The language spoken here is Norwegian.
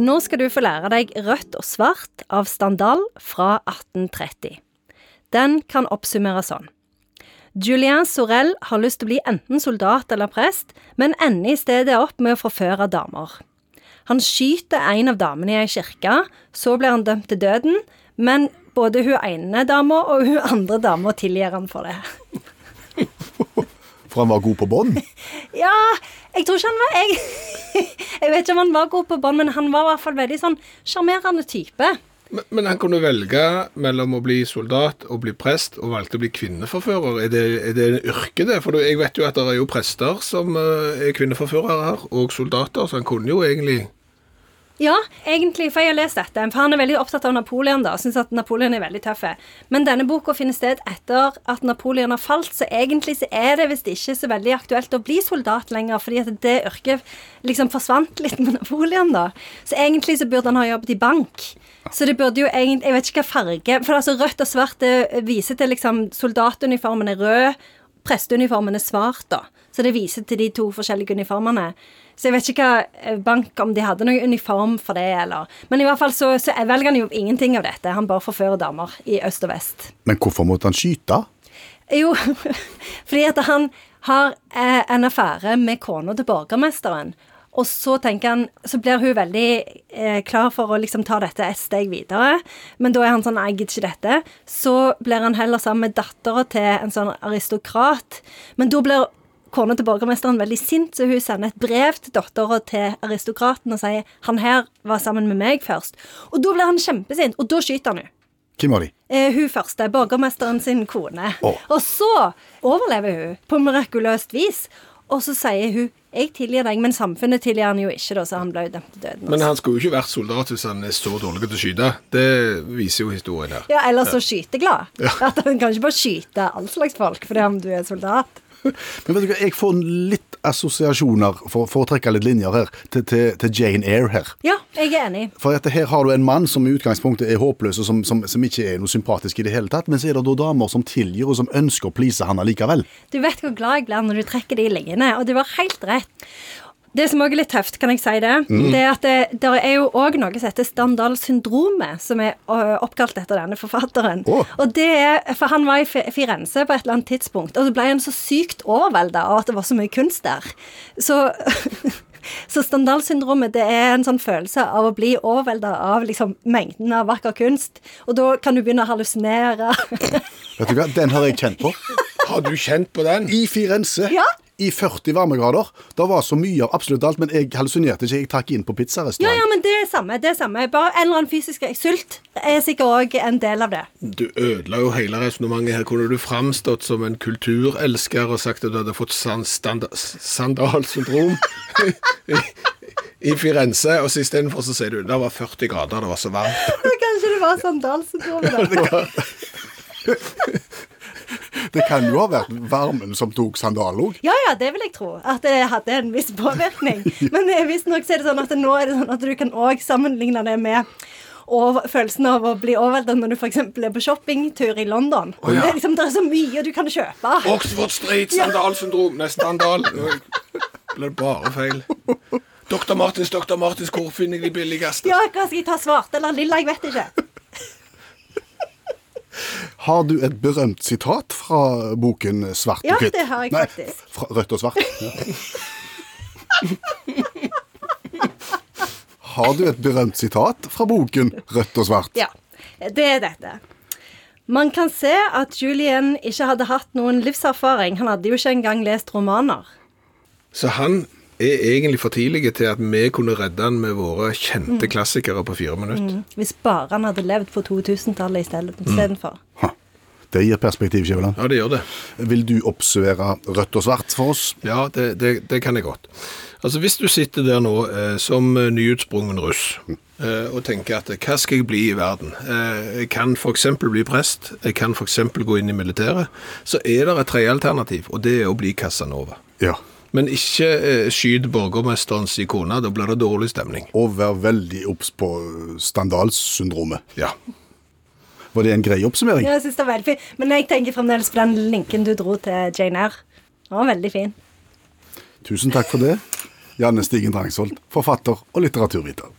Nå skal du få lære deg Rødt og svart av Standal fra 1830. Den kan oppsummeres sånn. Julien Sorel har lyst til å bli enten soldat eller prest, men ender i stedet opp med å forføre damer. Han skyter en av damene i ei kirke, så blir han dømt til døden, men både hun ene dama og hun andre dama tilgir han for det. For han var god på bånd? Ja, jeg tror ikke han var Jeg, jeg vet ikke om han var god på bånd, men han var i hvert fall veldig sånn sjarmerende type. Men, han kunne velge mellom å bli soldat og bli prest, og valgte å bli kvinneforfører. Er det, er det en yrke, det? For jeg vet jo at det er jo prester som eh, er kvinneforførere her, og soldater, så han kunne jo egentlig Ja, egentlig, for jeg har lest dette. For han er veldig opptatt av Napoleon, da. Syns at Napoleon er veldig tøff. Men denne boka finner sted etter at Napoleon har falt, så egentlig så er det visst ikke så veldig aktuelt å bli soldat lenger, fordi at det yrket liksom forsvant litt med Napoleon, da. Så egentlig så burde han ha jobbet i bank. Så det burde jo egentlig Jeg vet ikke hva farge For altså rødt og svart det viser til liksom Soldatuniformen er rød, presteuniformen er svart, da. Så det viser til de to forskjellige uniformene. Så jeg vet ikke hva eh, bank om de hadde noen uniform for det, eller Men i hvert fall så, så velger han jo ingenting av dette. Han bare forfører damer i øst og vest. Men hvorfor måtte han skyte? Jo, fordi at han har eh, en affære med kona til borgermesteren. Og så tenker han, så blir hun veldig eh, klar for å liksom ta dette et steg videre. Men da er han sånn, jeg gidder ikke dette. Så blir han heller sammen med dattera til en sånn aristokrat. Men da blir kona til borgermesteren veldig sint, så hun sender et brev til dattera til aristokraten og sier 'han her var sammen med meg først'. Og da blir han kjempesint, og da skyter han henne. Hvem var de? Eh, hun første, borgermesteren sin kone. Oh. Og så overlever hun på mirakuløst vis. Og så sier hun 'jeg tilgir deg', men samfunnet tilgir han jo ikke, da, så han ble jo dømt til døden. Også. Men han skulle jo ikke vært soldat hvis han er så dårlig til å skyte. Det viser jo historien her. Ja, eller så skyteglad. At han kan ikke bare skyte all slags folk fordi om du er soldat. Men vet du hva, Jeg får litt assosiasjoner, for, for å trekke litt linjer her, til, til, til Jane Eyre her. Ja, jeg er enig. For at her har du en mann som i utgangspunktet er håpløs, og som, som, som ikke er noe sympatisk i det hele tatt. Men så er det da damer som tilgir, og som ønsker å please han allikevel. Du vet hvor glad jeg blir når du trekker de linjene, og du har helt rett. Det som òg er litt tøft, kan jeg si det, det er at det, det er jo òg noe som heter Standal-syndromet, som er oppkalt etter denne forfatteren. Oh. Og det er, For han var i Firenze på et eller annet tidspunkt, og så ble han så sykt overvelda av at det var så mye kunst der. Så Så Standal-syndromet det er en sånn følelse av å bli overvelda av liksom, mengden av vakker kunst. Og da kan du begynne å hallusinere. Vet du hva, Den har jeg kjent på. Har du kjent på den? I Firenze. Ja. I 40 varmegrader. Det var så mye av absolutt alt, men jeg hallusinerte ikke. Jeg trakk inn på Ja, pizzarestaurant. ja, ja, men det er samme. det er samme. Bare en eller annen fysisk sult er sikkert òg en del av det. Du ødela jo hele resonnementet her. Kunne du framstått som en kulturelsker og sagt at du hadde fått sandalsyndrom i, i Firenze, og så istedenfor så sier du det var 40 grader, det var så varmt. Kanskje det var sandalsyndromet, da. Det kan jo ha vært varmen som tok sandal òg. Ja, ja, det vil jeg tro. At det hadde en viss påvirkning. Men eh, visstnok er det sånn at nå er det sånn at du kan òg sammenligne det med og følelsen av å bli overveldet når du f.eks. er på shoppingtur i London. ja. det, er liksom, det er så mye du kan kjøpe. Oxford Street, sandalsyndrom, nesten sandal. Blir ble det bare feil. Dr. Martins, Dr. Martins, hvor finner jeg de billigste? Ja, hva skal jeg ta? Svart eller lilla? Jeg vet ikke. Har du et berømt sitat fra boken Svart Ja, og hvitt? det har jeg Nei, faktisk. Fra rødt og svart. Ja. Har du et berømt sitat fra boken Rødt og svart? Ja, det er dette. Man kan se at Julian ikke hadde hatt noen livserfaring. Han hadde jo ikke engang lest romaner. Så han er egentlig for tidlige til at vi kunne redde han med våre kjente klassikere på fire minutter. Hvis bare han hadde levd på 2000-tallet i stedet- istedenfor. Ha. Det gir perspektiv, Skjæveland. Ja, det gjør det. Vil du observere rødt og svart for oss? Ja, det, det, det kan jeg godt. Altså, Hvis du sitter der nå eh, som eh, nyutsprungen russ eh, og tenker at hva skal jeg bli i verden? Eh, jeg kan f.eks. bli prest, jeg kan f.eks. gå inn i militæret. Så er det et tredje alternativ, og det er å bli Casanova. Ja. Men ikke eh, skyt borgermesterens kone, da blir det dårlig stemning. Og vær veldig obs på Standalsyndromet. Ja. Var det en grei oppsummering? Ja, jeg synes det var veldig fint. Men jeg tenker fremdeles på den linken du dro til Jane Eyre. Den var veldig fin. Tusen takk for det. Janne Stigen Drangsvold, forfatter og litteraturviter.